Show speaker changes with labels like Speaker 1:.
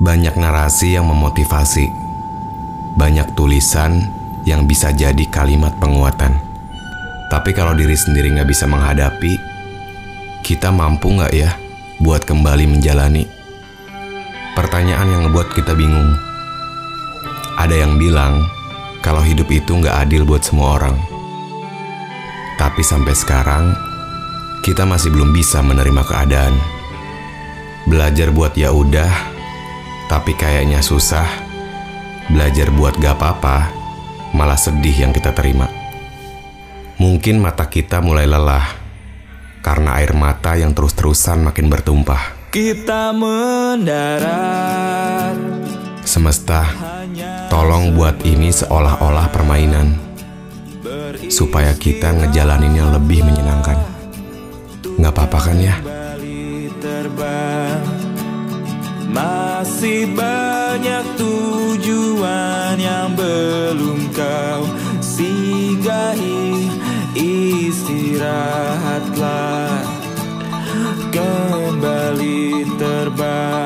Speaker 1: Banyak narasi yang memotivasi, banyak tulisan yang bisa jadi kalimat penguatan. Tapi kalau diri sendiri nggak bisa menghadapi, kita mampu nggak ya buat kembali menjalani? Pertanyaan yang ngebuat kita bingung. Ada yang bilang kalau hidup itu nggak adil buat semua orang. Tapi sampai sekarang, kita masih belum bisa menerima keadaan. Belajar buat ya udah, tapi kayaknya susah. Belajar buat gak apa-apa, malah sedih yang kita terima. Mungkin mata kita mulai lelah karena air mata yang terus-terusan makin bertumpah.
Speaker 2: Kita mendarat
Speaker 1: Semesta, tolong buat ini seolah-olah permainan supaya kita ngejalaninnya lebih menyenangkan. Nggak apa-apa kan ya?
Speaker 2: terbang masih banyak tujuan yang belum kau singgahi Istirahatlah. Kembali terbang.